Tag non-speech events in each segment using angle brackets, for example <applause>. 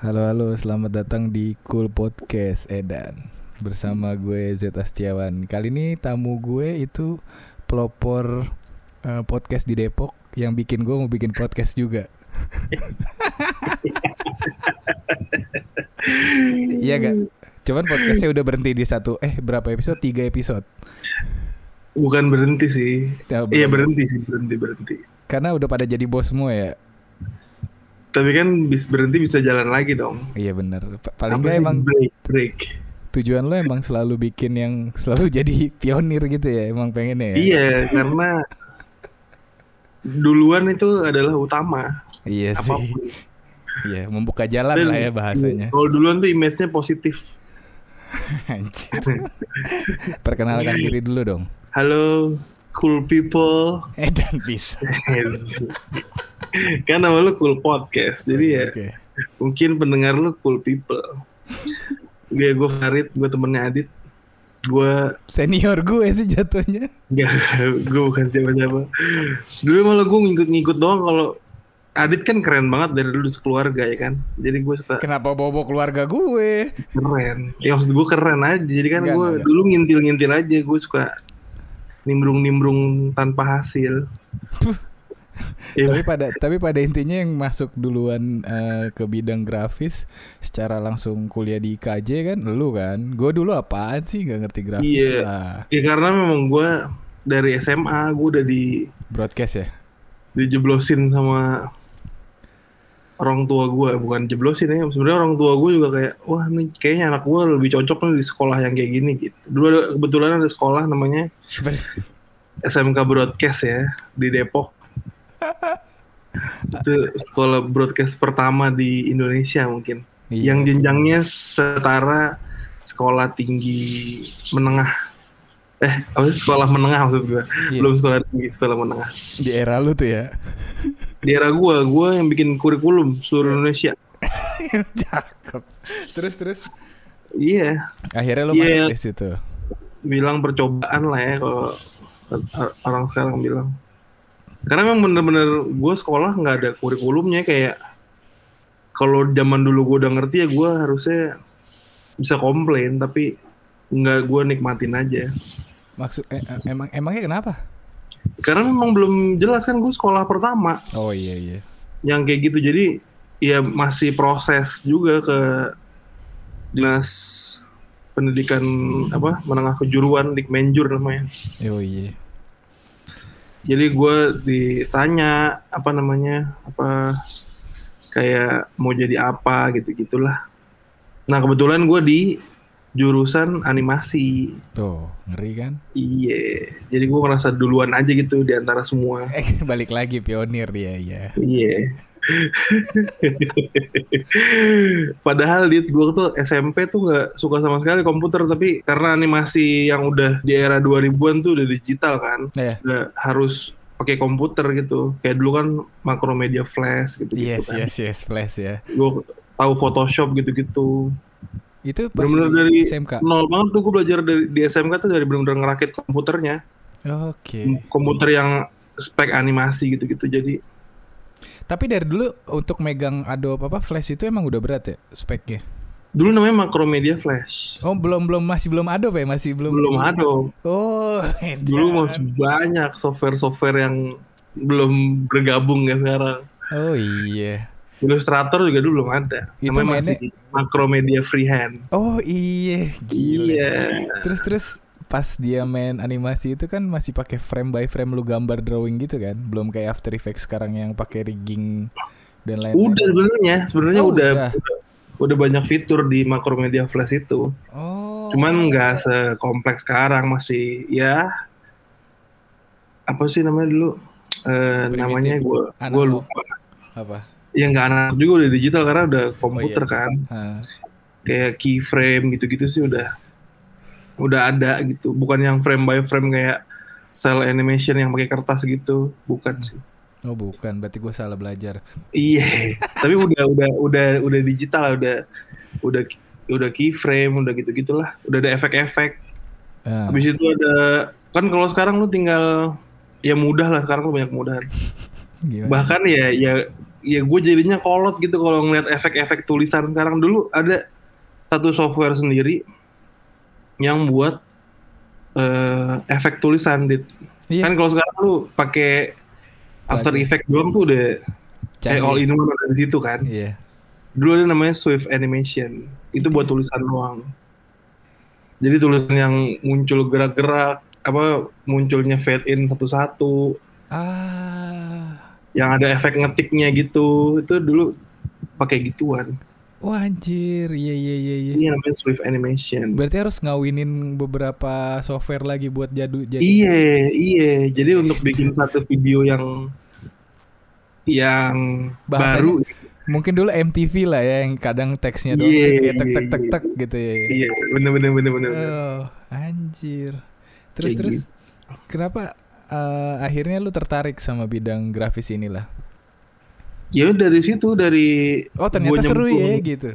Halo halo, selamat datang di Cool Podcast Edan bersama gue Z Astiawan. Kali ini tamu gue itu pelopor eh, podcast di Depok yang bikin gue mau bikin podcast juga. <laughs> Iya gak? Cuman podcastnya udah berhenti di satu eh berapa episode? Tiga episode. Bukan berhenti sih. Ya, Iya berhenti sih, berhenti berhenti. Karena udah pada jadi bos semua ya. Tapi kan bis berhenti bisa jalan lagi dong. Iya bener. Pa- Paling nggak sih emang break break. tujuan lo emang selalu bikin yang <laughs> selalu jadi pionir gitu ya. Emang pengennya ya. Iya, karena duluan itu adalah utama. Iya sih. Apa pun. Iya, membuka jalan Dan- lah ya bahasanya. Kalau duluan tuh image-nya positif. <laughs> Anjir. Perkenalkan diri dulu dong. Halo cool people. Eh dan bisa. <laughs> kan nama lu cool podcast. Jadi ya Oke. mungkin pendengar lu cool people. Gue gue Farid, gue temennya Adit. Gue Senior gue sih jatuhnya. Gak, gue bukan siapa-siapa. Dulu malah gue ngikut-ngikut doang kalau Adit kan keren banget dari dulu sekeluarga ya kan. Jadi gue suka Kenapa bobo keluarga gue? keren. Ya maksud gue keren aja. Jadi kan gue dulu ngintil-ngintil aja. Gue suka nimbrung-nimbrung tanpa hasil. Iya, Tapi pada tapi pada intinya yang masuk duluan eh, ke bidang grafis secara langsung kuliah di IKJ kan lu kan. Gue dulu apaan sih nggak ngerti grafis Iya. lah. ya karena memang gue dari SMA gue udah di Broadcast ya. dijeblosin sama orang tua gue bukan jeblosin ya sebenarnya orang tua gue juga kayak wah nih kayaknya anak gue lebih cocok nih di sekolah yang kayak gini gitu dulu ada, kebetulan ada sekolah namanya SMK Broadcast ya di Depok <laughs> itu sekolah broadcast pertama di Indonesia mungkin Iya. yang jenjangnya setara sekolah tinggi menengah eh apa sih sekolah menengah maksud gue Iya. belum sekolah tinggi sekolah menengah di era lu tuh ya. <laughs> di era gua gua yang bikin kurikulum seluruh Indonesia <laughs> Cakep. Terus terus iya akhirnya lu Iya. masuk di situ. bilang percobaan lah ya kalau or- orang sekarang bilang karena memang bener-bener gue sekolah nggak ada kurikulumnya kayak kalau zaman dulu gue udah ngerti ya gue harusnya bisa komplain tapi nggak gue nikmatin aja Maksud eh, eh, emang emangnya kenapa? karena memang belum jelas kan gue sekolah pertama Oh iya iya. yang kayak gitu jadi ya masih proses juga ke dinas pendidikan apa menengah kejuruan Dikmenjur namanya Oh iya. Jadi gue ditanya apa namanya apa kayak mau jadi apa gitu gitulah nah kebetulan gue di jurusan animasi Tuh, ngeri kan? iya jadi gue ngerasa duluan aja gitu di antara semua Eh, <laughs> balik lagi pionir dia ya. Iya. Padahal dit gue tuh SMP tuh nggak suka sama sekali komputer tapi karena animasi yang udah di era 2000-an tuh udah digital kan, Iya. udah harus pakai komputer gitu. Kayak dulu kan Macromedia Flash gitu gitu Yes, kan. yes, yes, flash ya. Gue tahu Photoshop gitu-gitu. Itu di dari SMK. nol banget tuh gue belajar dari di SMK tuh dari bener-bener ngerakit komputernya. Oke. Komputer yang spek animasi gitu-gitu. Jadi Tapi dari dulu untuk megang Adobe apa Flash itu emang udah berat ya speknya. dulu namanya Macromedia Flash. Oh, belum belum masih belum Adobe ya? Masih belum. Belum ada. Oh, <laughs> Dulu edan. masih banyak software-software yang belum bergabung ya sekarang. Oh iya. Illustrator juga dulu belum ada. Itu Namanya mainnya- masih Macromedia Freehand. Oh iya, gila. Iya. Terus terus pas dia main animasi itu kan masih pakai frame by frame lu gambar drawing gitu kan? Belum kayak After Effects sekarang yang pakai rigging dan lain-lain. Udah sebenarnya, sebenarnya Oh, udah, udah. udah banyak fitur di Macromedia Flash itu. Oh. Cuman nggak sekompleks sekarang masih ya apa sih namanya dulu? Eh, Primitif. namanya gue gue lupa. apa? Ya nggak anak juga udah digital karena udah komputer Oh, iya. kan. Hah. kayak keyframe gitu-gitu sih udah udah ada gitu. Bukan yang frame by frame kayak cell animation yang pakai kertas gitu. Bukan sih. Oh bukan, berarti gue salah belajar. iya. Tapi udah udah udah udah digital udah udah udah keyframe udah gitu gitulah udah ada efek-efek. Ah, habis itu ada kan kalau sekarang lu tinggal ya mudah lah. Sekarang tuh banyak kemudahan <laughs> gimana? bahkan ya ya ya gue jadinya kolot gitu kalau ngeliat efek-efek tulisan sekarang. Dulu ada satu software sendiri yang buat eh, efek tulisan dit Iya. kan kalau sekarang lu pakai After. Effects doang tuh udah kayak Canggih. all in one ada di situ kan Iya. dulu ada namanya Swift Animation itu buat tulisan doang jadi tulisan yang muncul gerak-gerak apa munculnya fade in satu-satu Ah. yang ada efek ngetiknya gitu itu dulu pakai gituan Wah anjir, iya iya iya iya. ini namanya Swift Animation Berarti harus ngawinin beberapa software lagi buat jadu jadi. iya iya jadi untuk bikin satu video yang yang Bahasanya- baru Mungkin dulu MTV lah ya yang kadang teksnya doang Iya, kayak tek tek iya, tek iya. tek gitu ya. iya bener bener bener bener Oh, anjir. Terus Kayak terus gitu. kenapa eh, akhirnya lu tertarik sama bidang grafis inilah? Ya dari situ dari Oh, ternyata gua seru ya gitu.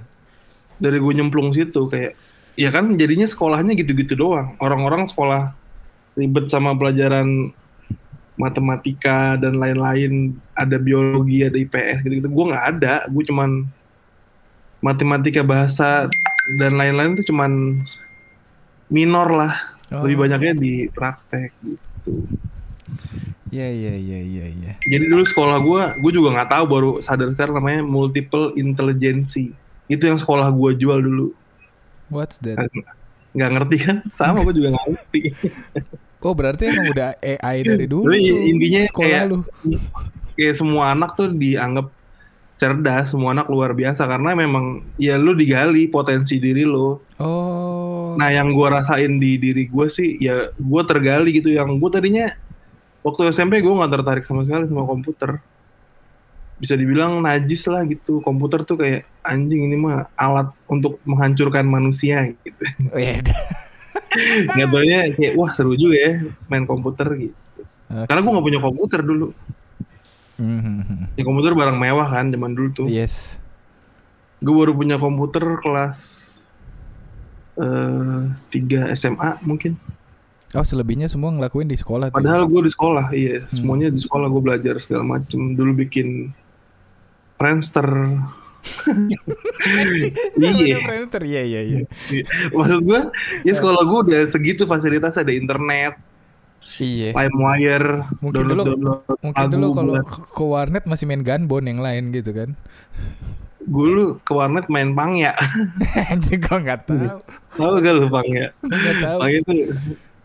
dari gue nyemplung situ kayak ya kan jadinya sekolahnya gitu-gitu doang. Orang-orang sekolah ribet sama pelajaran matematika dan lain-lain ada biologi ada IPS gitu-gitu. Gue nggak ada gue cuman matematika bahasa dan lain-lain itu cuman minor lah. Oh. lebih banyaknya di praktek gitu Iya iya iya iya iya. jadi dulu sekolah gue gue juga nggak tahu baru sadar sekarang namanya multiple intelligency itu yang sekolah gue jual dulu What's that? nggak ngerti kan sama gue juga nggak ngerti Oh, berarti emang udah AI dari dulu. Tapi intinya sekolah kayak- lu. kayak semua anak tuh dianggap cerdas semua anak luar biasa karena memang ya lu digali potensi diri lo Oh. nah yang gue rasain di diri gue sih ya gue tergali gitu yang gue tadinya waktu SMP gue nggak tertarik sama sekali sama komputer bisa dibilang najis lah gitu komputer tuh kayak anjing ini mah alat untuk menghancurkan manusia gitu Oh, iya. <laughs> nggak taunya kayak wah seru juga ya main komputer gitu Oke. karena gue nggak punya komputer dulu Mhm. ya komputer barang mewah kan zaman dulu tuh Yes. gue baru punya komputer kelas eh 3 SMA mungkin Oh, selebihnya semua ngelakuin di sekolah tuh. padahal gue di sekolah iya Hmm. semuanya di sekolah gue belajar segala macem dulu bikin Friendster iya printer. Iya iya iya. maksud gue ya sekolah gue udah segitu fasilitas ada internet Iya. LimeWire Mungkin dulu download download mungkin dulu kalau ke ke warnet masih main gunbone yang lain gitu kan. gue dulu ke warnet main pang ya <laughs> Anjing kok nggak tahu. tahu gak lu pang ya Nggak tahu. pang itu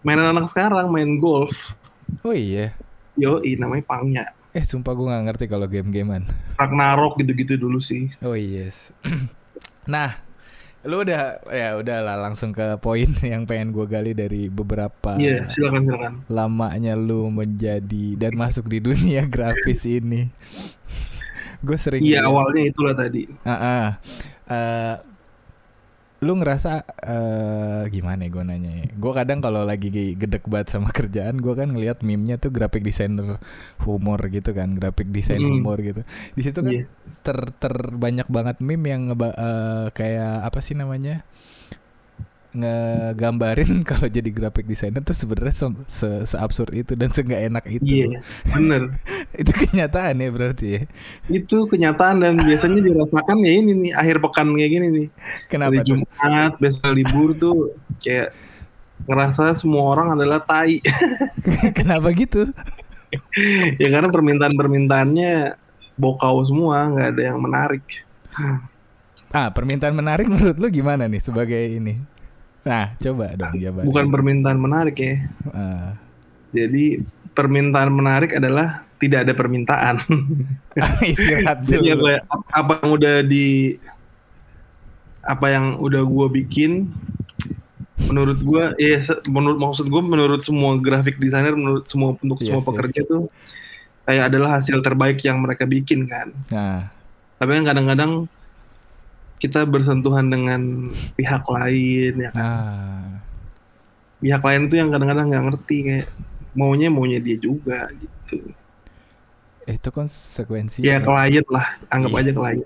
mainan anak sekarang main golf Oh iya. Yoi namanya pangnya Eh sumpah gue nggak ngerti kalau game-gamean. Ragnarok gitu-gitu dulu sih Oh yes. <clears throat> nah, lu udah ya udahlah langsung ke poin <laughs> yang pengen gue gali dari beberapa Iya silakan silakan lamanya lu menjadi dan masuk di dunia <laughs> grafis ini. gue sering Iya awalnya itulah tadi Ah, ah. Eh, lu ngerasa eh, gimana ya gue nanya ya? Gue kadang kalau lagi gedek banget sama <laughs> kerjaan, gue kan ngelihat meme-nya tuh graphic designer humor gitu kan, graphic design Mm. humor gitu. Di situ kan Iya. ter ter banyak banget meme yang eh, kayak apa sih namanya? Ngegambarin <laughs> kalau jadi graphic designer tuh sebenarnya se, se, seabsurd itu dan seenggak enak itu. Iya bener <laughs> itu kenyataan ya berarti ya. Itu kenyataan dan biasanya dirasakan ya ini nih Akhir pekan kayak gini nih Kenapa tuh? Jumat besok libur tuh Kayak ngerasa semua orang adalah tai <laughs> Kenapa gitu? Ya karena permintaan-permintaannya Bokau semua nggak ada yang menarik Ah, permintaan menarik menurut lu gimana nih sebagai ini? Nah, coba dong jawabannya. Bukan permintaan menarik ya Ah. Jadi permintaan menarik adalah tidak ada permintaan. <laughs> istirahat Jadi dulu. apa, apa yang udah di apa yang udah gua bikin menurut gua ya menurut maksud gua menurut semua graphic designer menurut semua untuk Yes, semua yes. pekerja tuh kayak adalah hasil terbaik yang mereka bikin kan. Nah, Tapi kan kadang-kadang kita bersentuhan dengan pihak lain ya kan. ah. Pihak lain tuh yang kadang-kadang nggak ngerti kayak maunya maunya dia juga gitu. itu konsekuensi. Ya klien lah, anggap Iya. aja klien.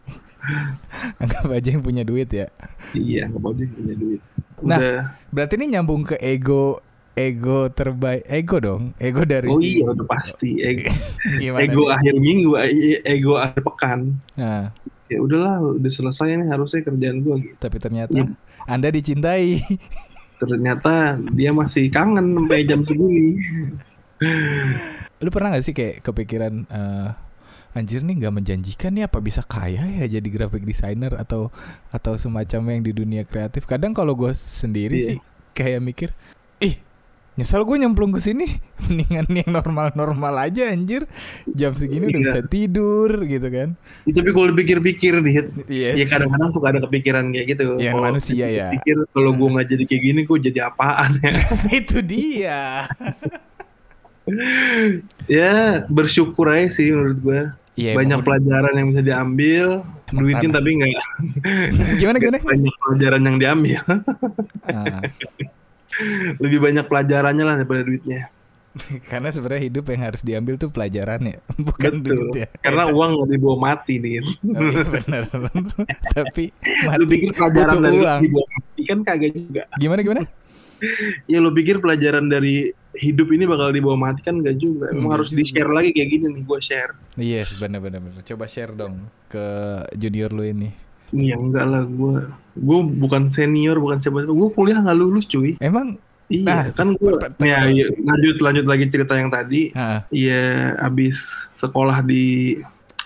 <laughs> Anggap aja yang punya duit ya. Iya, anggap aja punya duit. Nah. Udah, Berarti ini nyambung ke ego ego terbaik ego dong ego dari oh iya udah pasti ego, <laughs> ego nih? akhir minggu e- ego akhir pekan Nah, ya udahlah udah selesai nih harusnya kerjaan gua gitu tapi ternyata Iya. anda dicintai ternyata dia masih kangen sampai jam segini lu pernah gak sih kayak kepikiran eh, anjir nih nggak menjanjikan nih apa bisa kaya ya jadi graphic designer atau atau semacamnya yang di dunia kreatif kadang kalau gue sendiri Iya. sih kayak mikir nyesel gue nyemplung ke sini <laughs> mendingan yang normal-normal aja anjir. Jam segini udah Iya. bisa tidur gitu kan. Ya, tapi kalau dipikir-pikir nih yes. ya kadang-kadang suka ada kepikiran kayak gitu. Yang Kalau manusia ya. pikir kalau gua nggak jadi kayak gini gua jadi apaan ya? <laughs> Itu dia. <laughs> Ya bersyukur aja sih menurut gua. Iya, banyak emang pelajaran yang bisa diambil duitin tanah. tapi nggak. Gimana gimana? banyak pelajaran yang diambil. Ah, lebih banyak pelajarannya lah daripada duitnya <laughs> karena sebenarnya hidup yang harus diambil tuh pelajarannya <laughs> bukan betul duit ya karena uang nggak dibawa mati nih Oh, iya benar. <laughs> Tapi mati lu pikir pelajaran dari uang. dibawa mati kan kagak juga Gimana gimana? ya lu pikir pelajaran dari hidup ini bakal dibawa mati kan gak juga emang Nggak harus di share lagi kayak gini nih gua share Yes, benar benar benar. Coba share dong ke junior lu ini. Iya enggak lah gue gue bukan senior bukan siapa gue kuliah nggak lulus cuy. Emang? Iya Nah, kan gue ya, iya, lanjut lanjut lagi cerita yang tadi. Iya abis sekolah di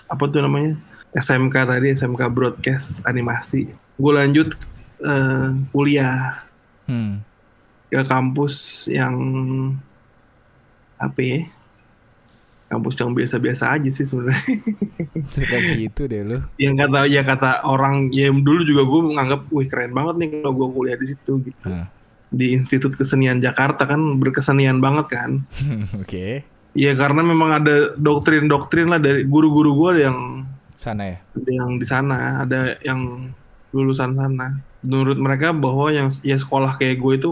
apa tuh namanya SMK tadi SMK Broadcast Animasi. Gue lanjut eh, kuliah. Hmm. ke kampus yang apa ya kampus yang biasa-biasa aja sih sebenarnya <laughs> Suka gitu deh lu. yang kata ya kata orang ya dulu juga gue menganggap wih keren banget nih kalau gue kuliah di situ gitu Ah. di Institut Kesenian Jakarta kan berkesenian banget kan <laughs> Oke. ya karena memang ada doktrin-doktrin lah dari guru-guru gue yang Sana ya. ada yang di sana ada yang lulusan sana menurut mereka bahwa yang ya sekolah kayak gue itu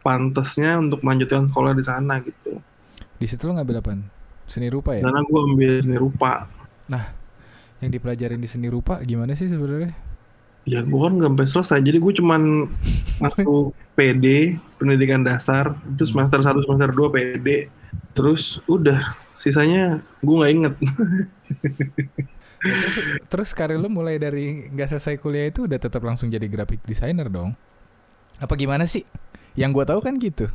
pantasnya untuk melanjutkan sekolah di sana gitu Di situ lu ngambil apaan? Seni rupa ya? karena gue ambil seni rupa Yang dipelajarin di seni rupa gimana sih sebenarnya? ya gue kan nggak sampai selesai jadi gue cuman <laughs> masuk PD pendidikan dasar itu semester 1 semester 2 PD terus udah sisanya gue nggak inget Ya, terus, terus karir lu mulai dari nggak selesai kuliah itu udah tetap langsung jadi graphic designer dong? Apa gimana sih? Yang gua tahu kan gitu.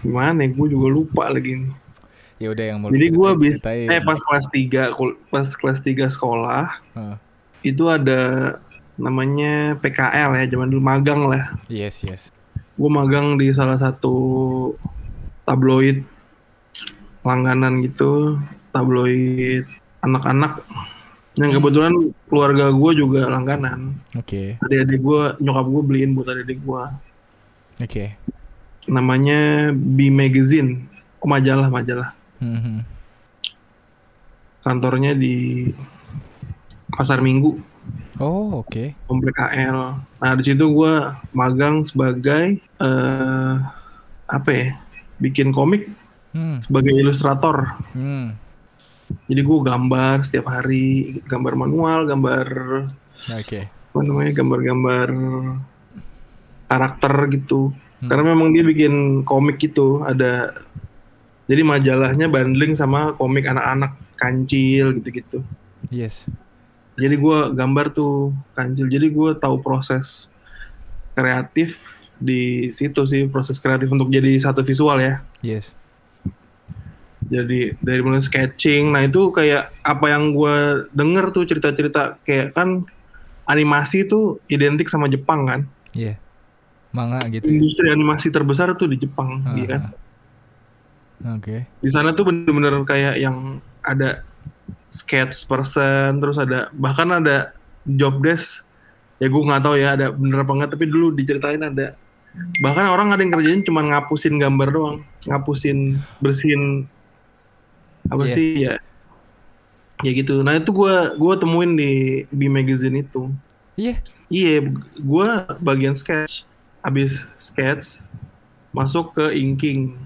gimana ya gue juga lupa lagi nih. Ya udah yang mau jadi gue ceritain, bis ceritain. eh pas kelas 3 kul- pas kelas 3 sekolah Ah. itu ada namanya PKL ya zaman dulu magang lah Yes yes. gue magang di salah satu tabloid langganan gitu tabloid anak-anak yang kebetulan keluarga gue juga langganan Oke adik-adik gue nyokap gue beliin buat adik-adik gue oke. namanya B Magazine oh majalah majalah Mhm. kantornya di pasar minggu Oh oke. komplek KL nah di situ gue magang sebagai eh apa ya bikin komik Hmm. sebagai ilustrator Hmm. Jadi gue gambar setiap hari, gambar manual, gambar Oke. apa namanya, gambar-gambar karakter gitu. Hmm. Karena memang dia bikin komik gitu, ada jadi majalahnya bundling sama komik anak-anak kancil gitu-gitu. Yes. Jadi gue gambar tuh kancil. Jadi gue tahu proses kreatif di situ sih, proses kreatif untuk jadi satu visual ya. Yes. jadi dari mulai sketching nah itu kayak apa yang gue denger tuh cerita-cerita kayak kan animasi tuh identik sama Jepang kan Iya. Manga gitu. ya? industri animasi terbesar tuh di Jepang Ah, iya kan Oke. di sana tuh bener-bener kayak yang ada sketch person terus ada bahkan ada job desk. Ya gue nggak tahu ya ada bener apa enggak tapi dulu diceritain ada. Bahkan orang ada yang kerjain cuma ngapusin gambar doang ngapusin bersihin apa Iya. sih ya. Ya gitu. Nah itu gua gua temuin di di magazine itu. Iya. iya gua bagian sketch. Habis sketch masuk ke inking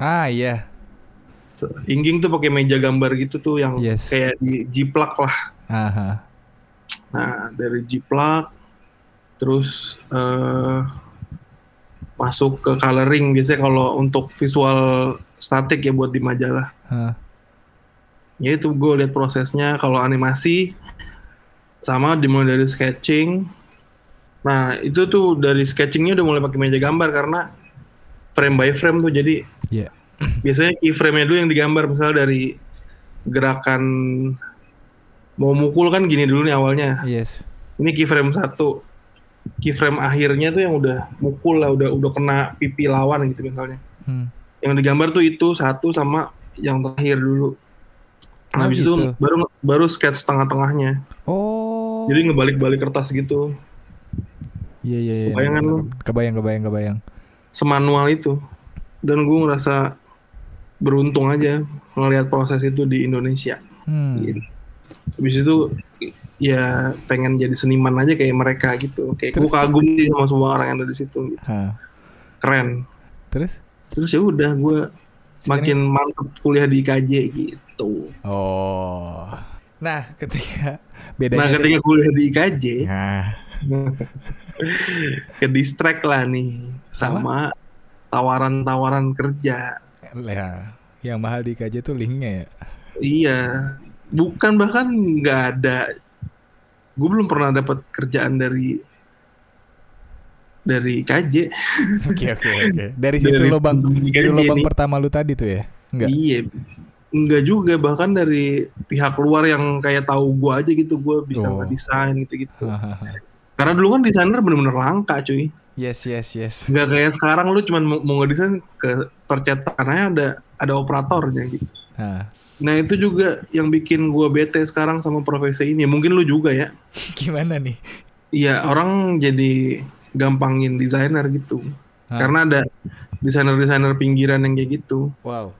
Ah iya. inking tuh pakai meja gambar gitu tuh yang Yes. kayak di jiplak lah Aha. Nah, dari jiplak terus eh masuk ke coloring biasanya kalau untuk visual statik ya buat di majalah Hah. ya itu gue lihat prosesnya kalau animasi sama dimulai dari sketching nah itu tuh dari sketchingnya udah mulai pakai meja gambar karena frame by frame tuh jadi Iya. <clears throat> biasanya keyframe-nya dulu yang digambar misalnya dari gerakan mau mukul kan gini dulu nih awalnya Yes. ini keyframe satu keyframe akhirnya tuh yang udah mukul lah udah udah kena pipi lawan gitu misalnya Hmm. yang digambar tuh itu satu sama yang terakhir dulu Oh, nah habis itu gitu. baru baru sketch tengah-tengahnya Oh. jadi ngebalik-balik kertas gitu Iya iya iya. Kebayang kan lu? Kebayang kebayang kebayang. semanual itu dan gue ngerasa beruntung aja ngelihat proses itu di Indonesia Hmm. gitu. habis itu ya pengen jadi seniman aja kayak mereka gitu kayak gue kagum sih sama semua orang yang ada di situ gitu. Hah. keren Terus? terus ya udah gue makin mantep kuliah di IKJ gitu Oh. Nah, ketika nah bedanya ketika kuliah di IKJ Nah, <laughs> ke distract lah nih sama tawaran-tawaran kerja ya, yang mahal di KJ tuh linknya ya. iya bukan bahkan nggak ada gue belum pernah dapat kerjaan dari dari KJ <laughs> Oke oke oke. Dari situ Dari lubang dari lubang pertama lu tadi tuh ya? Enggak. Iya, enggak juga bahkan dari pihak luar yang kayak tahu gua aja gitu gua bisa Oh. ngedesain gitu-gitu. <laughs> Karena dulu kan desainer bener-bener langka cuy. Yes yes yes. Enggak kayak sekarang lu cuman mau, ngedesain ke percetakannya ada ada operatornya gitu. Nah, Nah itu juga yang bikin gua bete sekarang sama profesi ini. Mungkin lu juga ya. <laughs> gimana nih? Iya orang jadi gampangin desainer gitu. Hah? Karena ada desainer-desainer pinggiran yang kayak gitu. Wow.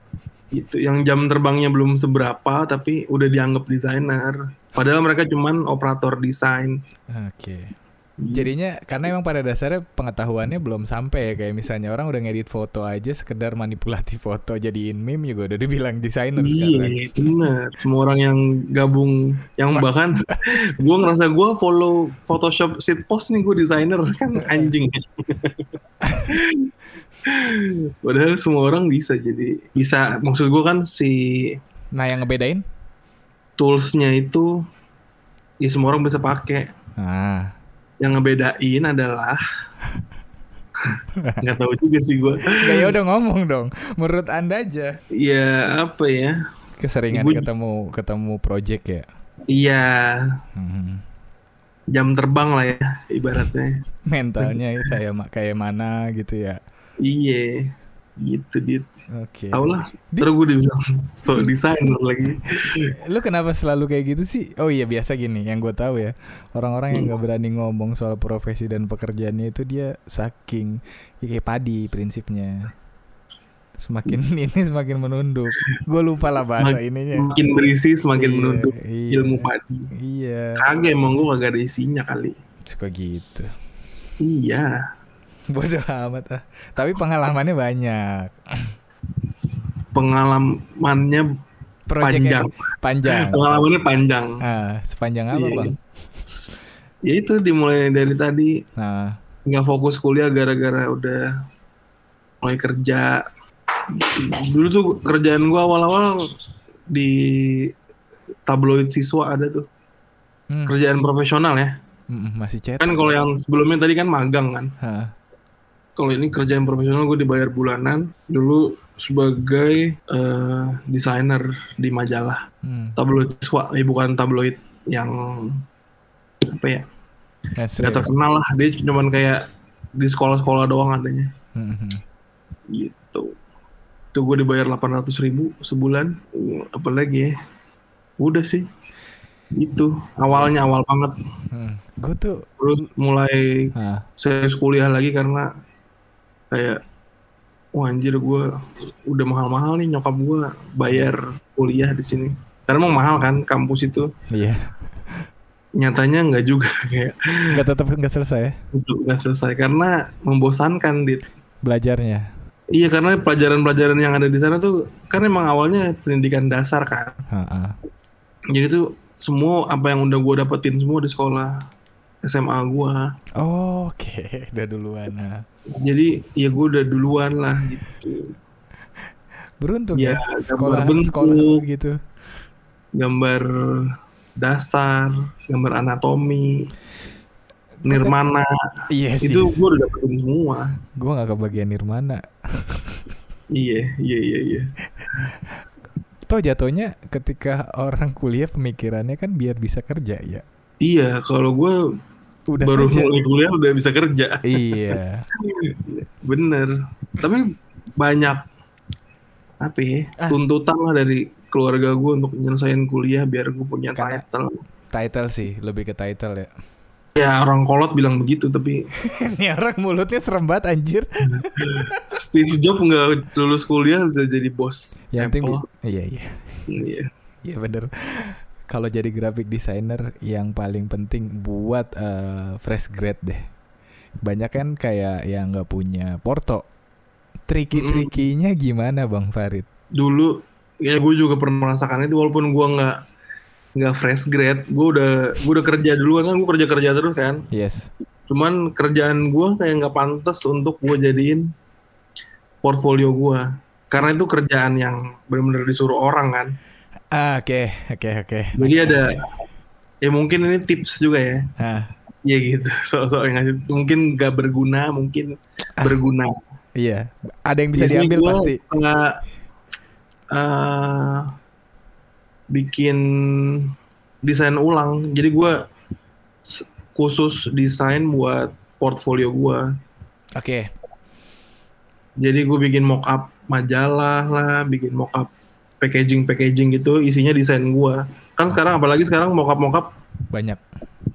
gitu yang jam terbangnya belum seberapa tapi udah dianggap desainer padahal mereka cuman operator desain Oke. Jadinya karena emang pada dasarnya pengetahuannya belum sampai ya kayak misalnya orang udah ngedit foto aja sekedar manipulasi <laughs> foto jadiin meme juga udah dibilang desainer sekarang. iya bener. Semua orang yang gabung yang bahkan <laughs> gue ngerasa gue follow Photoshop post nih gue desainer kan anjing. <laughs> Padahal semua orang bisa jadi bisa. Maksud gue kan si Nah, yang ngebedain? toolsnya itu ya semua orang bisa pakai. Ah, yang ngebedain adalah <laughs> nggak tahu juga sih gue ya udah ngomong dong. Menurut Anda aja. ya apa ya Keseringan Gua- ketemu ketemu project ya. iya Hmm. jam terbang lah ya ibaratnya <laughs> Mentalnya saya kayak mana gitu ya. iya gitu dit Oke. tau lah Di- terus gue dibilang so desainer <laughs> lagi Lu kenapa selalu kayak gitu sih? Oh iya biasa gini, yang gue tahu ya orang-orang yang nggak berani ngomong soal profesi dan pekerjaannya itu dia saking ya kayak padi prinsipnya. Semakin <laughs> ini semakin menunduk. Gue lupa lah bahasa Mak- ininya. semakin berisi semakin Iya, menunduk iya. ilmu padi Iya, kagak emang gue kagak ada isinya kali suka gitu. iya <laughs> Bodoh amat ah. Tapi pengalamannya banyak. pengalamannya Proyeknya panjang panjang. <laughs> pengalamannya panjang Ah, sepanjang apa Iya. bang? ya itu dimulai dari tadi Nah, nggak fokus kuliah gara-gara udah mulai kerja dulu tuh kerjaan gua awal-awal di tabloid siswa ada tuh hmm, kerjaan profesional ya mm, masih chat. kan kalau yang sebelumnya tadi kan magang kan Hah, kalau ini kerjaan profesional gue dibayar bulanan dulu sebagai eh, desainer di majalah. Hmm, tabloid siswa eh, bukan tabloid yang apa ya mainstream. nggak terkenal lah. Dia cuman kayak di sekolah-sekolah doang adanya Hmm, gitu. Tuh gue dibayar 800 ribu sebulan. Uh, apalagi ya? Udah sih. Itu awalnya awal banget. Hmm. Gue tuh terus mulai ah, serius kuliah lagi karena kayak wah anjir gue udah mahal-mahal nih nyokap gue bayar kuliah di sini. Karena emang mahal kan kampus itu. Iya. Nyatanya nggak juga <laughs> kayak nggak tetap nggak selesai. Untuk nggak selesai karena membosankan dit. Belajarnya. Iya karena pelajaran-pelajaran yang ada di sana tuh kan emang awalnya pendidikan dasar kan. Ah, ah. jadi tuh semua apa yang udah gue dapetin semua di sekolah SMA gua. Oh, Oke, udah duluan. Nah. Jadi ya gue udah duluan lah gitu. Beruntung Ya, ya, gambar sekolah bentuk. sekolah gitu. Gambar dasar, gambar anatomi, nirmana. Sih. Itu gue udah dapetin semua. Gue gak kebagian Nirmana. Iya, iya, iya, iya. Toh jatuhnya ketika orang kuliah pemikirannya kan biar bisa kerja ya. Iya, kalau gue Udah baru kerja. mulai kuliah udah bisa kerja. iya. <laughs> Bener. Tapi banyak apa ya, Ah. tuntutan lah dari keluarga gue untuk nyelesain kuliah biar gue punya Karena- title. Title sih, lebih ke title ya. Ya orang kolot bilang begitu tapi <laughs> Ini orang mulutnya serem banget anjir. <laughs> Steve Jobs nggak lulus kuliah bisa jadi bos. Yang penting iya iya. Iya. Iya bener. Kalau jadi graphic designer yang paling penting buat eh, fresh grade deh. Banyak kan kayak yang nggak punya porto. Tricky-trickinya gimana Bang Farid? Dulu ya gue juga pernah merasakan itu walaupun gue nggak nggak fresh grade, gue udah gue udah kerja duluan kan gue kerja kerja terus kan. Yes. Cuman kerjaan gue kayak nggak pantas untuk gue jadiin portfolio gue. Karena itu kerjaan yang benar-benar disuruh orang kan. Ah, Oke, oke, oke. Jadi ada ya mungkin ini tips juga ya. Nah, Iya gitu. <laughs> Soal-soal yang ngasih mungkin gak berguna, mungkin berguna. iya. Ada yang bisa Biasanya diambil gua pasti. nggak, eh, bikin desain ulang. Jadi gue khusus desain buat portfolio gue. Oke. Jadi gue bikin mock up majalah lah, bikin mock up packaging packaging gitu, isinya desain gue. Kan sekarang apalagi sekarang mock up Banyak.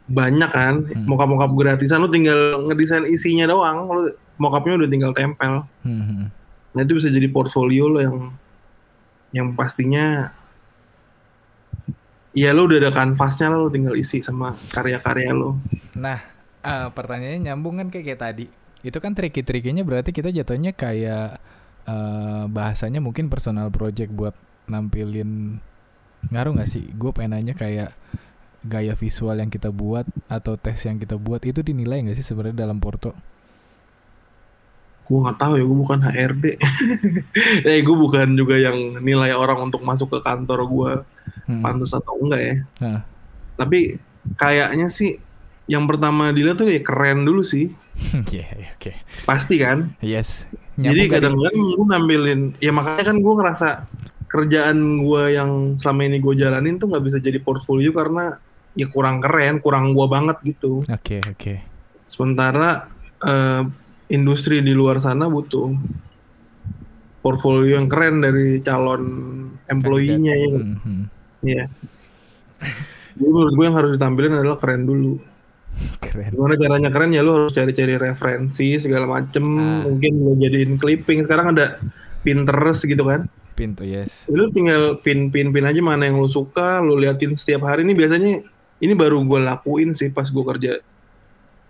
banyak kan, Hmm. mock up gratisan lu tinggal ngedesain isinya doang, lu mock upnya udah tinggal tempel. Hmm, hmm. Nah itu bisa jadi portfolio lo yang yang pastinya ya lo udah ada kanvasnya lo tinggal isi sama karya-karya lo. Nah, eh, pertanyaannya nyambung kan kayak, kayak tadi. Itu kan tricky-trickinya berarti kita jatuhnya kayak eh, bahasanya mungkin personal project buat nampilin ngaruh nggak sih? Gue pengen nanya kayak gaya visual yang kita buat atau tes yang kita buat itu dinilai nggak sih sebenarnya dalam porto? Gue nggak tahu ya, gue bukan HRD. <laughs> eh gue bukan juga yang nilai orang untuk masuk ke kantor gue Hmm. pantas atau enggak ya. Nah. Tapi kayaknya sih yang pertama dilihat tuh ya keren dulu sih, <laughs> Iya, iya, oke. pasti kan. Yes. Jadi Nyambung kan? kadang-kadang gue nampilin, ya makanya kan gue ngerasa kerjaan gue yang selama ini gue jalanin tuh nggak bisa jadi portfolio karena ya kurang keren, kurang gue banget gitu. Oke, oke. Sementara eh, industri di luar sana butuh portfolio yang keren dari calon employee-nya ya. Hmm, hmm. Iya. Jadi menurut gue yang harus ditampilin adalah keren dulu. Keren. Gimana caranya keren ya lu harus cari-cari referensi segala macem. Ah. Mungkin lu jadiin clipping. Sekarang ada Pinterest gitu kan. Pintu, yes. Lu tinggal pin pin pin aja mana yang lu suka, lu liatin setiap hari. Ini biasanya ini baru gue lakuin sih pas gue kerja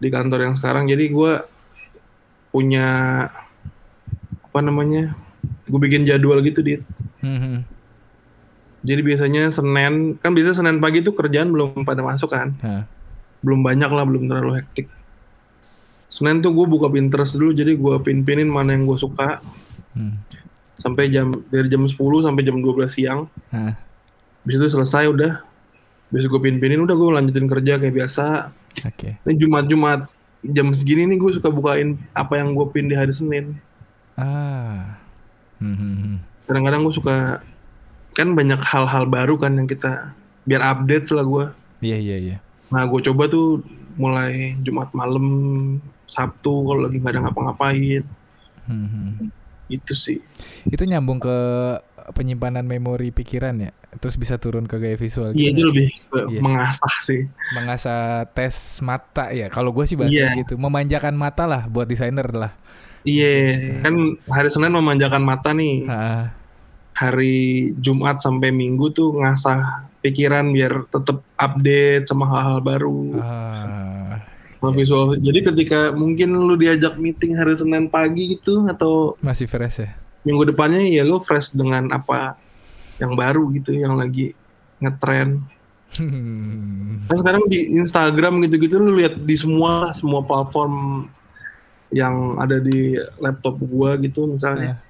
di kantor yang sekarang. Jadi gue punya apa namanya? Gue bikin jadwal gitu di. Hmm, hmm. Jadi biasanya Senin kan biasa Senin pagi tuh kerjaan belum pada masuk kan. Hah. Belum banyak lah, belum terlalu hektik. Senin tuh gue buka Pinterest dulu, jadi gue pin-pinin mana yang gue suka Hmm. Sampai jam dari jam 10 sampai jam 12 siang. Hah. Habis itu selesai udah. Habis gue pin-pinin udah gue lanjutin kerja kayak biasa. Oke. Ini Jumat-Jumat jam segini nih gue suka bukain apa yang gue pin di hari Senin. Ah. Hmm, hmm, hmm. Kadang-kadang gue suka kan banyak hal-hal baru kan yang kita biar update lah gue. Iya, iya, iya. Nah gue coba tuh mulai Jumat malam, Sabtu kalau lagi nggak ada ngapa-ngapain. Hmm, hmm. Itu sih. Itu nyambung ke penyimpanan memori pikiran ya. Terus bisa turun ke gaya visual Iya gitu itu lebih Iya. mengasah sih. mengasah tes mata ya. Kalau gue sih bahasa Iya. gitu, memanjakan mata lah buat desainer lah. Iya, kan hari Senin memanjakan mata nih. Ah, Hari Jumat sampai Minggu tuh ngasah pikiran biar tetap update sama hal-hal baru. ah, sama visual. Jadi ketika mungkin lu diajak meeting hari Senin pagi gitu atau masih fresh ya. minggu depannya ya lu fresh dengan apa yang baru gitu, yang lagi ngetren. Hmm. Kan sekarang di Instagram gitu-gitu lu lihat di semua semua platform yang ada di laptop gua gitu misalnya.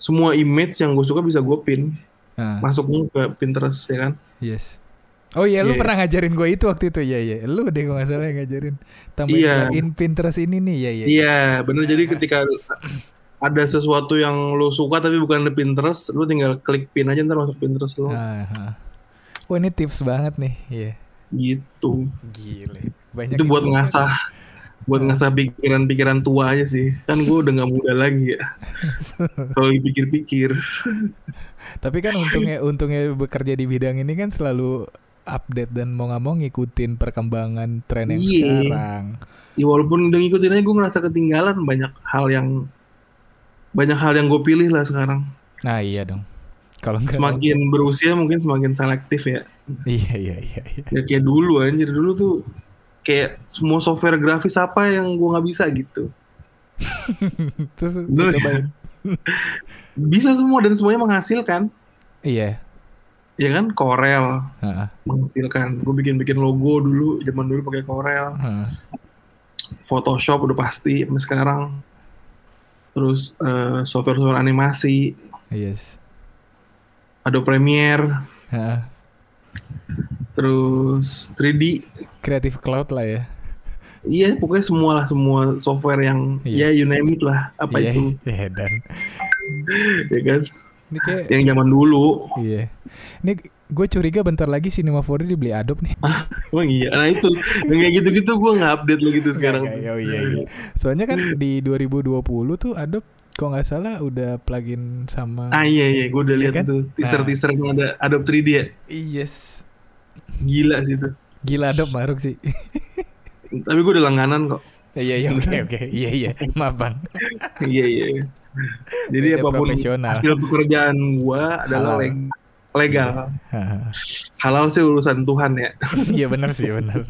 Semua image yang gue suka bisa gue pin, Nah, masuknya ke Pinterest ya kan. yes. Oh iya, lu Iya. pernah ngajarin gue itu waktu itu, ya ya. Lu deh kalau nggak salah yang ngajarin. Tambahin Iya. in Pinterest ini nih, ya ya. Iya, bener. Jadi ketika ada sesuatu yang lu suka tapi bukan di Pinterest, lu tinggal klik pin aja ntar masuk Pinterest lu. Ah, ah. Wah ini tips banget nih, iya. Gitu. Gile. Banyak itu buat ngasah buat ngasah pikiran-pikiran tua aja sih. Kan gue udah nggak muda lagi ya. <laughs> Kalau dipikir-pikir. Tapi kan untungnya untungnya bekerja di bidang ini kan selalu update dan mau nggak mau ngikutin perkembangan tren yang Iya. sekarang. Ya walaupun udah ngikutin aja gue ngerasa ketinggalan banyak hal yang banyak hal yang gue pilih lah sekarang. Nah iya dong. Kalau Semakin berusia mungkin semakin selektif ya. iya iya iya. iya. Ya kayak dulu anjir dulu tuh kayak semua software grafis apa yang gue nggak bisa gitu. <laughs> Terus lu Bener cobain. <laughs> Bisa semua dan semuanya menghasilkan. Iya. Ya kan Corel Heeh. menghasilkan. Gue bikin-bikin logo dulu zaman dulu pakai Corel. heeh. Photoshop udah pasti sampai sekarang. Terus eh, software-software animasi, Yes. Adobe Premiere, Heeh. terus 3D. Creative Cloud lah ya. Iya, pokoknya semua lah, semua software yang Iya. ya you name it lah, apa iya, itu, Iya dan <laughs> ya kan? ini kayak Yang zaman dulu. iya. Ini gue curiga bentar lagi Cinema 4D dibeli Adobe nih. Emang <laughs> iya, nah itu, kayak gitu-gitu gue nggak update lo gitu sekarang. Nggak, nggak, oh iya, iya. Soalnya kan di 2020 tuh Adobe kok nggak salah udah plugin sama Ah iya iya, gue udah Iya lihat kan? tuh teaser-teasernya ada Adobe 3D ya, Yes. gila sih itu. Gila Adobe maruk sih. <laughs> Tapi gue udah langganan kok. Iya iya oke oke. Iya iya. Maaf Bang. iya iya. iya. Jadi Beda apa pun hasil pekerjaan gue adalah Halal. Leg- legal. <laughs> Halal sih urusan Tuhan ya, <laughs> Iya benar sih benar. <laughs>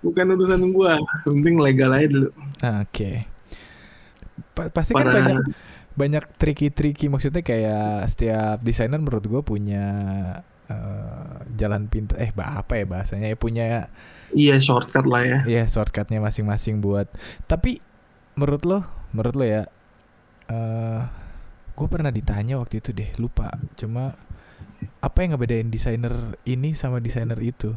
bukan urusan gue. Penting legal aja dulu. Oke. Pa- pasti kan Para- banyak banyak tricky-tricky maksudnya kayak setiap desainer menurut gue punya eh, jalan pintu eh apa ya bahasanya ya punya Iya shortcut lah ya. ya shortcutnya masing-masing buat tapi menurut lo menurut lo ya eh gue pernah ditanya waktu itu deh lupa cuma apa yang ngebedain desainer ini sama desainer itu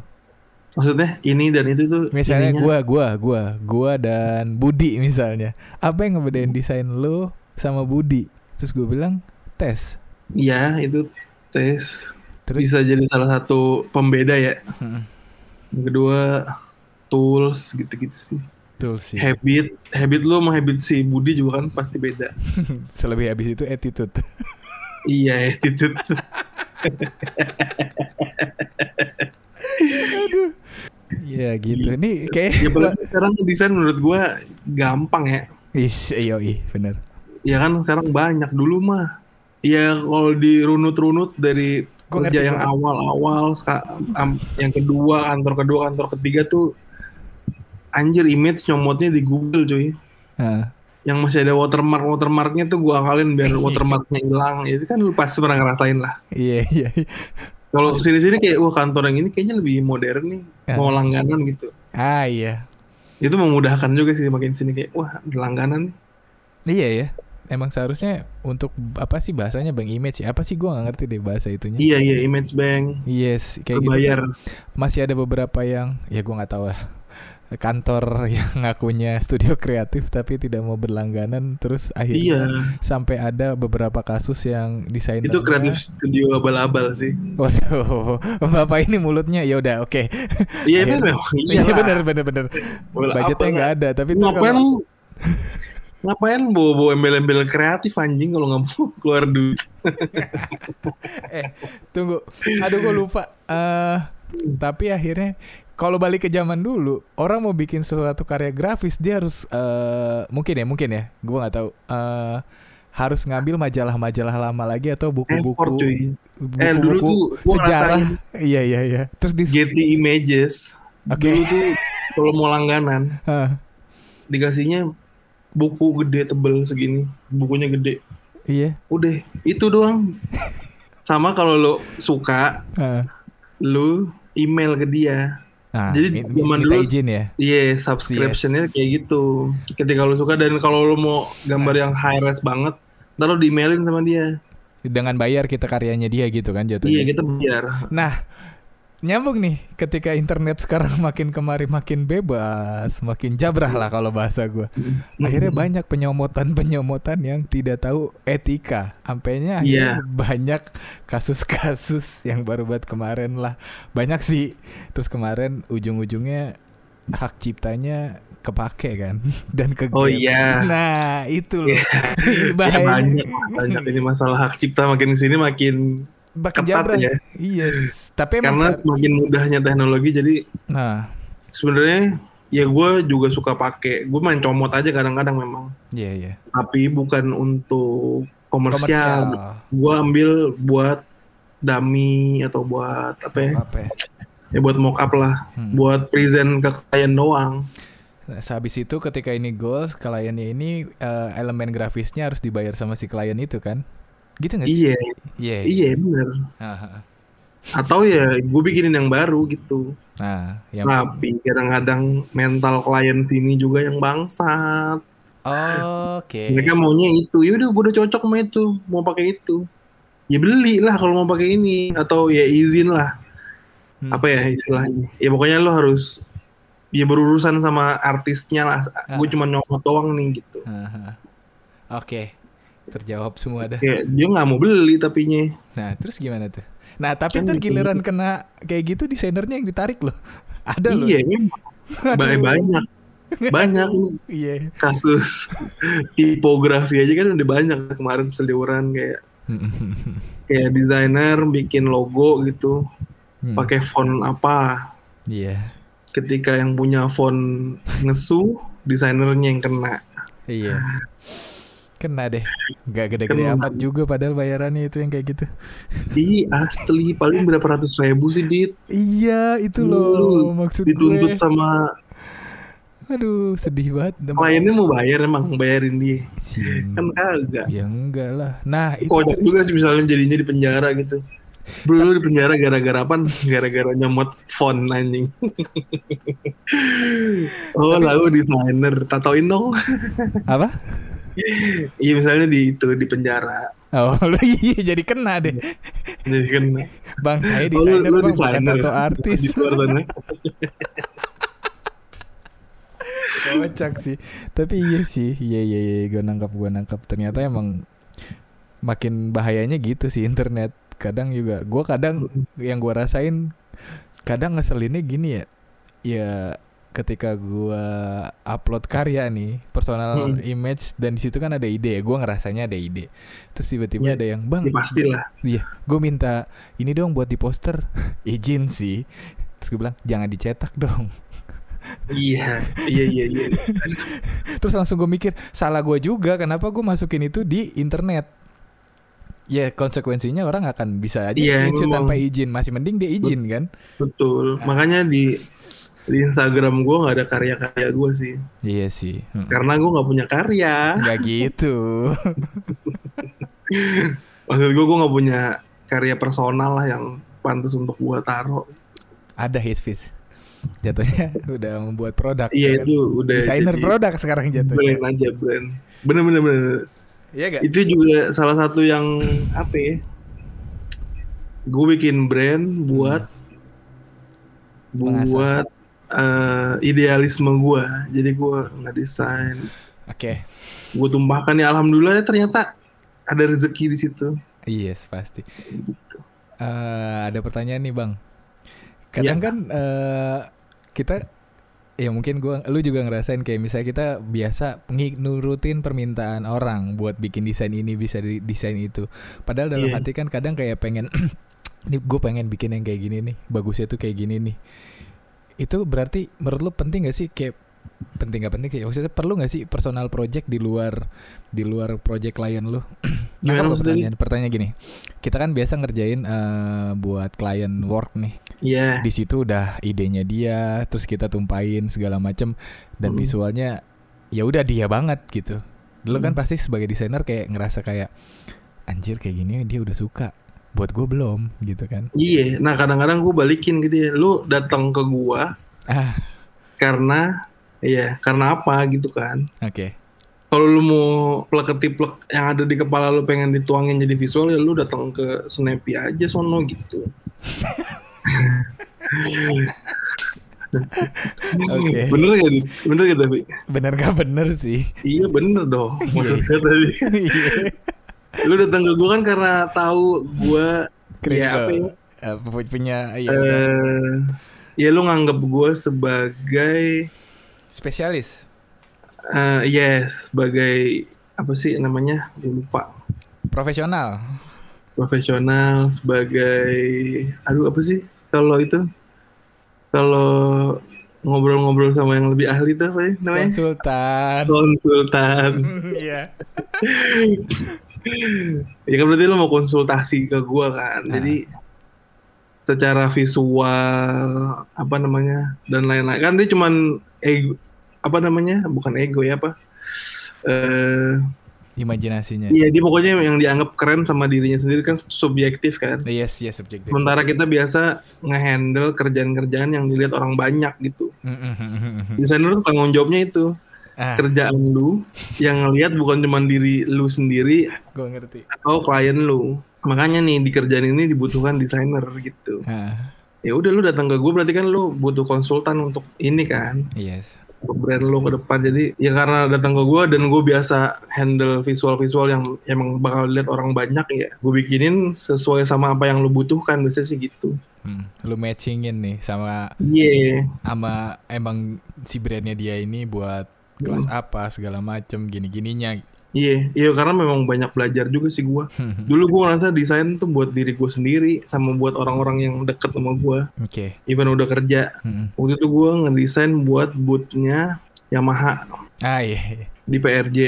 Maksudnya ini dan itu tuh. misalnya gua gua gua gua dan Budi misalnya apa yang ngebedain desain lo sama Budi terus gue bilang tes Iya itu tes. terus Bisa jadi salah satu pembeda ya. Hmm, Yang kedua tools gitu-gitu sih. Betul sih Habit, habit lu sama habit si Budi juga kan pasti beda. <laughs> selebih habis itu attitude <laughs> iya attitude. <laughs> aduh ya gitu ini kayak ya sekarang desain menurut gua gampang ya. Is, iyo, ih, bener. Ya kan sekarang banyak dulu mah. Ya kalau dirunut-runut dari Gua kerja yang awal-awal, yang kedua, kantor kedua, kantor ketiga tuh anjir image nyomotnya di Google cuy. Ah, Yang masih ada watermark watermarknya tuh gua akalin biar <laughs> watermarknya hilang. Itu kan lu pasti pernah ngerasain lah. iya, iya. iya. Kalau sini-sini kayak wah kantor yang ini kayaknya lebih modern nih, Ya. mau langganan gitu. Ah, iya. Itu memudahkan juga sih makin sini kayak wah langganan nih. Iya ya. Emang seharusnya untuk apa sih bahasanya bank image ya? Apa sih gua nggak ngerti deh bahasa itunya. Iya iya image bank Yes, kayak gitu. bayar. tuh Masih ada beberapa yang ya gua nggak tahu lah. Kantor <laughs> yang ngakunya studio kreatif tapi tidak mau berlangganan terus Iya, akhirnya sampai ada beberapa kasus yang desainer itu kreatif studio abal-abal sih. Waduh, Bapak ini mulutnya ya udah oke. Iya itu Akhirnya- memang Iya iya. benar benar benar. Budgetnya nggak ada tapi Ngapain kalau ngapain bawa bawa embel-embel kreatif anjing kalau nggak mau keluar duit. <laughs> eh tunggu, aduh gue lupa. eh tapi akhirnya kalau balik ke zaman dulu, orang mau bikin sesuatu karya grafis dia harus eh mungkin ya mungkin ya, gue nggak tahu. eh harus ngambil majalah-majalah lama lagi atau buku-buku cuy. Eh dulu buku-buku tuh sejarah. Iya iya iya. Terus di Getty Images. Oke. Dulu tuh kalau mau langganan dikasihnya buku gede tebel segini, bukunya gede. iya. Udah, itu doang. sama kalau lo suka lu email ke dia Nah, Jadi zaman dulu- izin ya. iya subscriptionnya Yes. kayak gitu ketika lu suka dan kalau lu mau gambar yang high res banget ntar lu di emailin sama dia Dengan bayar kita karyanya dia gitu kan iya jatuhnya. kita bayar Nah, nyambung nih ketika internet sekarang <laughs> makin kemari makin bebas, makin jabrah lah kalau bahasa gua. Akhirnya banyak penyomotan-penyomotan yang tidak tahu etika. Sampainya akhirnya Iya. banyak kasus-kasus yang baru buat kemarin lah. Banyak sih. Terus kemarin ujung-ujungnya hak ciptanya kepake kan <laughs> dan ke Oh iya. Nah, itu loh. <laughs> Ini Ya, bahayanya. banyak banyak ini masalah hak cipta makin sini makin Makin ketat jabrah. ya. Iya, tapi emang karena semakin mudahnya teknologi jadi nah, sebenarnya ya gue juga suka pakai gue main comot aja kadang-kadang memang iya iya. tapi bukan untuk komersial, Komersial. gue ambil buat dummy atau buat apa ya, Apa ya? ya buat mock up lah Hmm. buat present ke klien doang Nah, sehabis itu ketika ini goals, kliennya ini eh, elemen grafisnya harus dibayar sama si klien itu kan? Gitu nggak sih? iya Iya. iya bener Aha. atau ya gue bikinin yang baru gitu Nah, yang tapi kadang-kadang mental klien sini juga yang bangsat Oke. mereka maunya itu ya udah gue udah cocok sama itu mau pakai itu ya beli lah kalau mau pakai ini atau ya izin lah Hmm. apa ya istilahnya ya pokoknya lo harus ya berurusan sama artisnya lah gue Ah. cuma nyomot doang nih gitu Aha. Oke. Terjawab semua dah. kayak dia nggak mau beli tapinya Nah, terus gimana tuh? Nah, tapi Kan ntar gitu. giliran kena kayak gitu desainernya yang ditarik loh. <laughs> Ada loh. iya memang Ba- Aduh. banyak banyak Iya. kasus tipografi aja kan udah banyak kemarin seliuran kayak <laughs> kayak desainer bikin logo gitu Hmm. pakai font apa Iya. ketika yang punya font ngesu desainernya yang kena Iya. Kena deh. Gak gede-gede amat juga padahal bayarannya itu yang kayak gitu. <laughs> Ih asli paling berapa ratus ribu sih dit Iya, itu loh Lu maksud dituntut gue. sama Aduh, sedih banget. kliennya mau bayar emang bayarin dia Sian. kan kagak Ya enggak lah. Nah, itu kocak juga sih misalnya jadinya di penjara gitu Bro lu di penjara gara-gara apa? Gara-gara nyomot font anjing. <laughs> oh lalu desainer, tatoin dong. apa? Iya misalnya di itu di penjara. Oh, <laughs> lu iya jadi kena deh. Jadi kan Bang, saya oh, desainer lu bang, bukan tato artis. Di luar sana. Kocak sih. Tapi iya sih, iya iya iya, gue nangkap gue nangkap. Ternyata emang makin bahayanya gitu sih internet. Kadang juga, gue kadang yang gue rasain, kadang ngeselinnya gini ya. Ya ketika gue upload karya nih, personal Hmm. image dan di situ kan ada ide ya. Gue ngerasanya ada ide. Terus tiba-tiba Iya. ada yang bang, Ya pastilah. Iya, gue minta ini dong buat di poster. <laughs> Izin sih. Terus gue bilang jangan dicetak dong. Iya, iya iya iya. <laughs> Terus langsung gue mikir salah gue juga. Kenapa gue masukin itu di internet? Ya konsekuensinya orang akan bisa aja Iya, screenshot tanpa izin. Masih mending dia izin kan? Betul. Makanya di di Instagram gue nggak ada karya-karya gue sih, Iya sih. Mm. karena gue nggak punya karya. Nggak gitu. <laughs> Maksud gue gue nggak punya karya personal lah yang pantas untuk gue taruh. Ada his face. Jatuhnya <laughs> udah membuat produk. Iya kan? itu udah Desainer produk sekarang brand jatuhnya. aja brand. Bener bener bener. Iya gak? Itu juga salah satu yang apa ya? Gue bikin brand buat Mengasah. buat eh, idealisme gue. Jadi gue nggak desain. Oke. Gue tumpahkan ya alhamdulillah ya ternyata ada rezeki di situ. Yes pasti. Eh, ada pertanyaan nih bang. Kadang Iya. kan eh, kita ya mungkin gua, lu juga ngerasain kayak misalnya kita biasa nurutin permintaan orang buat bikin desain ini bisa di desain itu. Padahal dalam Iya. hati kan kadang kayak pengen, <clears throat> nih gue pengen bikin yang kayak gini nih, bagusnya tuh kayak gini nih. Itu berarti menurut lu penting gak sih kayak penting gak penting sih? Maksudnya perlu gak sih personal project di luar di luar project klien lu? <clears throat> Nangkap gak maksudnya? pertanyaan? Pertanyaan gini, kita kan biasa ngerjain eh, buat klien work nih. Iya. Di situ udah idenya dia, terus kita tumpahin segala macem dan Hmm. visualnya ya udah dia banget gitu. Dulu kan Hmm. pasti sebagai desainer kayak ngerasa kayak anjir kayak gini dia udah suka. Buat gue belum gitu kan Iya, nah kadang-kadang gue balikin ke dia, lu datang ke gua ah karena iya, karena apa gitu kan. oke Kalau lu mau plek ketiplek yang ada di kepala lu pengen dituangin jadi visual ya lu datang ke Snappy aja sono gitu. Oke. Bener gak? Di? Bener gak tapi? bener gak bener sih Iya bener dong. Maksudnya tadi. <laughs> Lu datang ke gua kan karena tahu gua ya apa ya? Pu- punya iya, udah. Eh, ya lu nganggap gua sebagai spesialis eh yes, sebagai apa sih namanya? Lupa. profesional Profesional sebagai aduh apa sih? Kalau itu kalau ngobrol-ngobrol sama yang lebih ahli tuh apa ya namanya? konsultan Konsultan. <laughs> iya <laughs> ya kan berarti lo mau konsultasi ke gua kan. Ah. Jadi secara visual apa namanya dan lain-lain. Kan dia cuman ego apa namanya bukan ego ya apa eh imajinasinya. iya dia pokoknya yang dianggap keren sama dirinya sendiri kan subjektif kan. Yes yes subjektif. Sementara kita biasa ngehandle kerjaan-kerjaan yang dilihat orang banyak gitu. Desainer tuh tanggung jawabnya itu ah. kerjaan lu yang ngelihat bukan cuma diri lu sendiri gue ngerti. atau klien lu. Makanya nih di kerjaan ini dibutuhkan desainer gitu. Ah. Ya udah lu datang ke gue berarti kan lu butuh konsultan untuk ini kan? Yes. Brand lu ke depan. Jadi ya karena datang ke gue dan gue biasa handle visual-visual yang emang bakal lihat orang banyak ya gue bikinin sesuai sama apa yang lu butuhkan. Biasanya sih gitu. Hmm, lu matchingin nih sama iya. sama emang si brandnya dia ini buat kelas apa segala macem gini gininya iya iya karena memang banyak belajar juga sih gue <laughs> dulu gue ngerasa desain tuh buat diri gue sendiri sama buat orang-orang yang deket sama gue oke. Even udah kerja. Hmm. waktu itu gue ngedesain buat bootnya Yamaha. Ah iya, iya. Di PRJ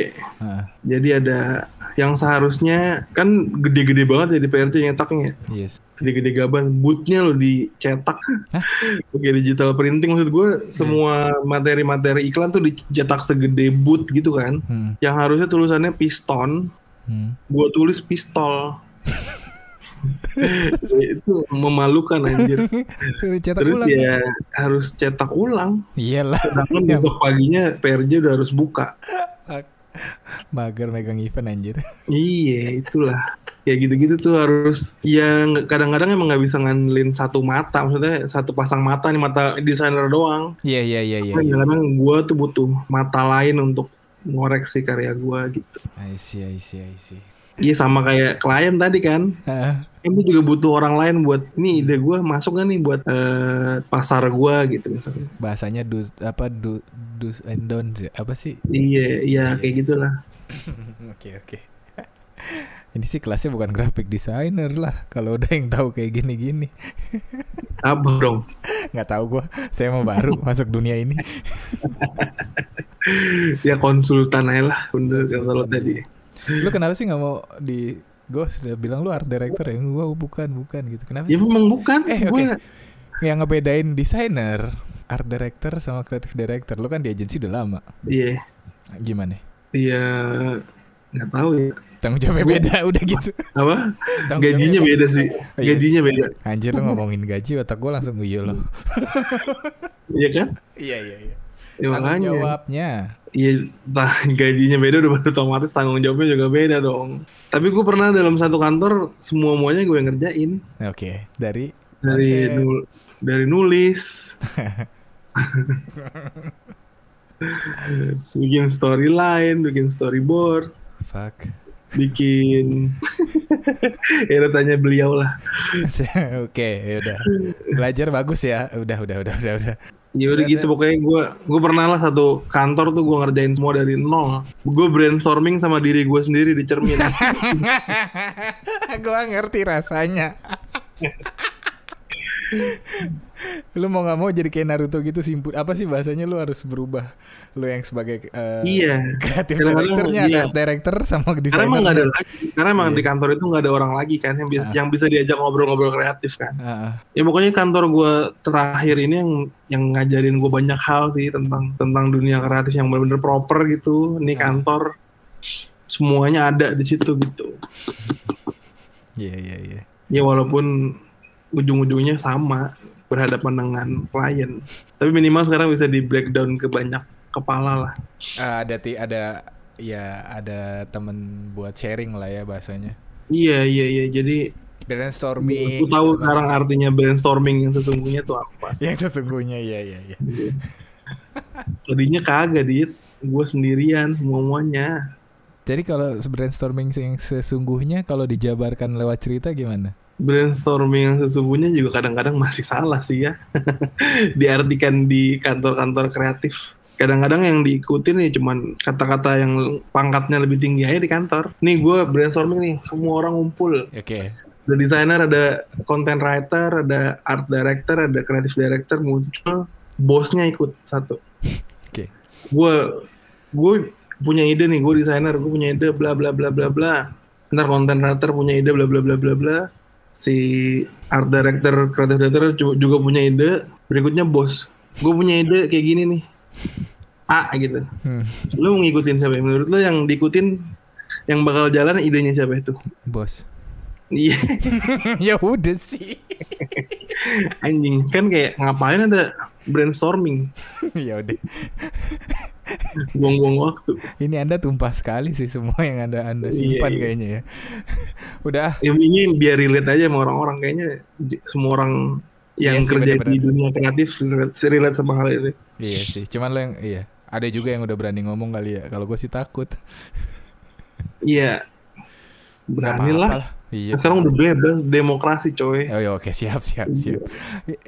Ah, jadi ada yang seharusnya kan gede-gede banget ya di PRJ nyetaknya. Yes. Gede-gede gaban bootnya lo dicetak. Pakai digital printing. Maksud gue semua materi-materi iklan tuh dicetak segede boot gitu kan. Hmm. yang harusnya tulisannya piston. Hmm. gue tulis pistol <laughs> <laughs> itu memalukan anjir. Cetak terus ulang. ya harus cetak ulang. Iyalah. Sedangkan <laughs> Ya. besok paginya PRJ udah harus buka. Mager megang event anjir. Iya itulah. Kayak gitu-gitu tuh harus ya nggak- kadang-kadang emang nggak bisa ngandelin satu mata. Maksudnya satu pasang mata nih mata desainer doang. Iya iya iya iya. kadang-kadang gue tuh butuh mata lain untuk ngoreksi karya gue gitu. I see I see I see iya sama kayak klien tadi kan. Ah, ini juga butuh orang lain buat ini ide gue masuk gak nih buat eh, pasar gue gitu misalnya. Bahasanya dus apa du, dus and don'ts ya? apa sih? Iya iya kayak gitulah. <laughs> Oke oke. Ini sih kelasnya bukan graphic designer lah kalau udah yang tahu kayak gini-gini. Apa dong? Nggak tahu gua saya mau baru <laughs> masuk dunia ini. Ya konsultan aja lah bener kata lo tadi lu kenapa sih nggak mau di gue sudah bilang lu art director ya? Gua bukan bukan gitu. Kenapa ya memang bukan. Eh, gue oke. yang ngebedain desainer art director sama creative director lu kan di agensi udah lama. Iya. Gimana? Iya nggak tahu ya. Tanggung jawabnya beda udah gitu. Apa? Tanggung gajinya beda. sih. Oh, iya. gajinya beda. Anjir lu ngomongin gaji otak gua langsung iya loh iya kan? Iya iya iya ya, tanggung makanya. jawabnya. Iya nah, gajinya beda udah otomatis tanggung jawabnya juga beda dong. Tapi gue pernah dalam satu kantor semua muanya gue yang ngerjain. Oke dari dari Konsep. nul dari nulis. <laughs> Bikin storyline bikin storyboard. Fuck. Bikin. <laughs> Ya tanya beliau lah. <laughs> Oke, ya udah. Belajar bagus ya. Udah, udah, udah, udah, udah. Ya udah gitu pokoknya gue gue pernah lah satu kantor tuh gue ngerjain semua dari nol. Gue brainstorming sama diri gue sendiri di cermin. <laughs> Gua ngerti rasanya. <laughs> <laughs> lu mau nggak mau jadi kayak Naruto gitu simpul apa sih bahasanya lu harus berubah lu yang sebagai eh, iya kreatif directornya iya. director sama karena emang nggak ada desainer lagi karena emang Iya. di kantor itu nggak ada orang lagi kan yang, bi- Ah. yang bisa diajak ngobrol-ngobrol kreatif kan Heeh. ya pokoknya kantor gue terakhir ini yang yang ngajarin gue banyak hal sih tentang tentang dunia kreatif yang benar-benar proper gitu ini kantor semuanya ada di situ gitu Iya, iya, iya. Ya walaupun ujung-ujungnya sama berhadapan dengan klien. Tapi minimal sekarang bisa di breakdown ke banyak kepala lah. Ah, ada ti ada ya ada temen buat sharing lah ya bahasanya. Iya iya iya. Jadi Brainstorming. aku tahu gitu kan. sekarang artinya brainstorming yang sesungguhnya tuh apa. <laughs> Yang sesungguhnya iya iya iya. Tadinya kagak dit. Gue sendirian semuanya. Jadi kalau brainstorming yang sesungguhnya kalau dijabarkan lewat cerita gimana? Brainstorming yang sesungguhnya juga kadang-kadang masih salah sih ya. <laughs> Diartikan di kantor-kantor kreatif. Kadang-kadang yang diikutin ya cuman kata-kata yang pangkatnya lebih tinggi aja di kantor. Nih gue brainstorming nih, semua orang ngumpul. Oke. Ada desainer, ada content writer, ada art director, ada creative director muncul. Bosnya ikut satu. Oke. Gue gue punya ide nih, gue desainer, gue punya ide bla bla bla bla bla. Ntar content writer punya ide bla bla bla bla bla si art director, creative director ju- juga punya ide. Berikutnya bos, gue punya ide kayak gini nih. A gitu. Hmm, Lu ngikutin siapa? Menurut lu yang diikutin yang bakal jalan idenya siapa itu? bos. Iya, <laughs> ya udah sih. anjing. Kan kayak ngapain ada brainstorming, <laughs> ya udah. Buang-buang waktu. Ini Anda tumpah sekali sih semua yang Anda Anda Iya, simpan iya. kayaknya ya. Udah ah. Ya, ini biar relate aja sama orang-orang kayaknya semua orang yang Iya sih, kerja di dunia kreatif relate, relate sama hal ini. Iya sih. Cuman lo yang iya. Ada juga yang udah berani ngomong kali ya. Kalau gue sih takut. Iya, Nggak berani apa-apa lah. Iya. Sekarang udah bebas, demokrasi coy. Oh ya oke siap siap Iya. siap.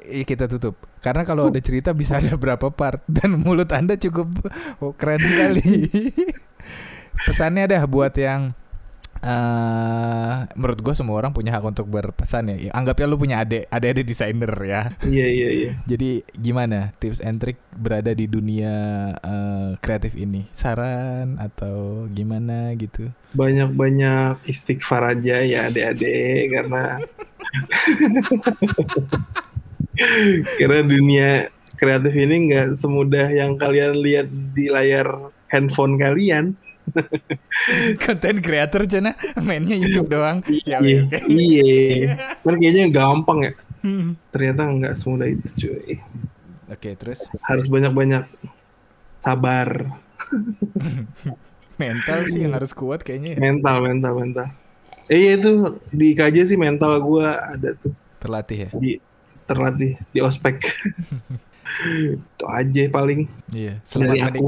Iya kita tutup. Karena kalau ada cerita bisa ada berapa part <laughs> dan mulut Anda cukup oh, keren sekali. <laughs> Pesannya dah buat yang eh menurut gue semua orang punya hak untuk berpesan ya. Ya, Anggapnya lu punya adik, adik-adik desainer ya. Iya iya iya. <laughs> Jadi gimana tips and trick berada di dunia eh, kreatif ini? Saran atau gimana gitu? Banyak-banyak istighfar aja ya adik-adik <laughs> karena karena dunia kreatif ini nggak semudah yang kalian lihat di layar handphone kalian. <laughs> Konten creator cina mainnya YouTube doang. Ya, Iya, iya. <laughs> Kan kayaknya gampang ya. Hmm. Ternyata nggak semudah itu cuy. Oke, terus Harus banyak-banyak sabar, <laughs> mental sih yang harus kuat kayaknya. ya. mental, mental, mental. Eh iya itu di KJ sih mental gua ada tuh Terlatih ya. di terlatih di ospek. itu aja paling Iya. Selamat dari aku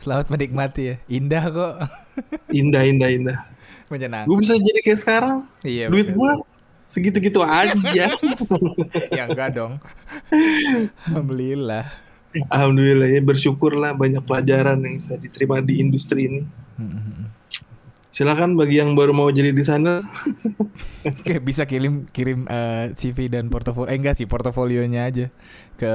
selamat menikmati ya. Indah kok. <laughs> indah indah indah. Menyenangkan. Gue bisa jadi kayak sekarang. Iya. Duit gua segitu-gitu aja. <laughs> ya enggak dong. Alhamdulillah. Alhamdulillah ya bersyukur lah banyak pelajaran yang bisa diterima di industri ini. Hmm, Silakan bagi yang baru mau jadi desainer, <laughs> Oke, bisa kirim kirim eh, CV dan portofolio. Eh enggak sih, portofolionya aja ke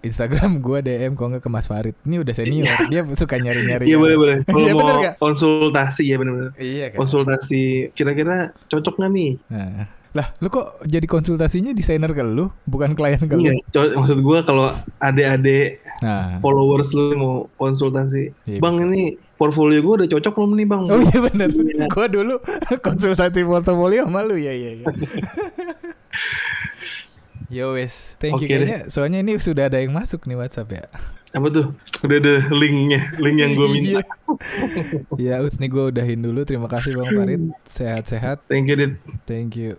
Instagram gua DM kok enggak ke Mas Farid. Ini udah senior, dia suka nyari-nyari. iya yang- boleh boleh. <laughs> Kalau Iya, mau bener nggak? konsultasi ya benar-benar. Iya kan. Konsultasi kira-kira cocok nggak nih? Nah, lah lu kok jadi konsultasinya desainer ke lu, bukan klien ke lu? Iya, co- maksud gua kalau adik-adik Nah, followers lu mau konsultasi, Iya, bang ini portfolio gua udah cocok belum nih bang? Oh iya bener Iya. Gua dulu <laughs> konsultasi portofolio sama lu ya ya ya <laughs> Yo wes Thank you Oke deh. kayaknya Soalnya ini sudah ada yang masuk nih WhatsApp ya Apa tuh? Udah ada linknya, link yang gua minta. Iya Ya Uts nih gue udahin dulu Terima kasih Bang Farid Sehat-sehat Thank you, Dit. Thank you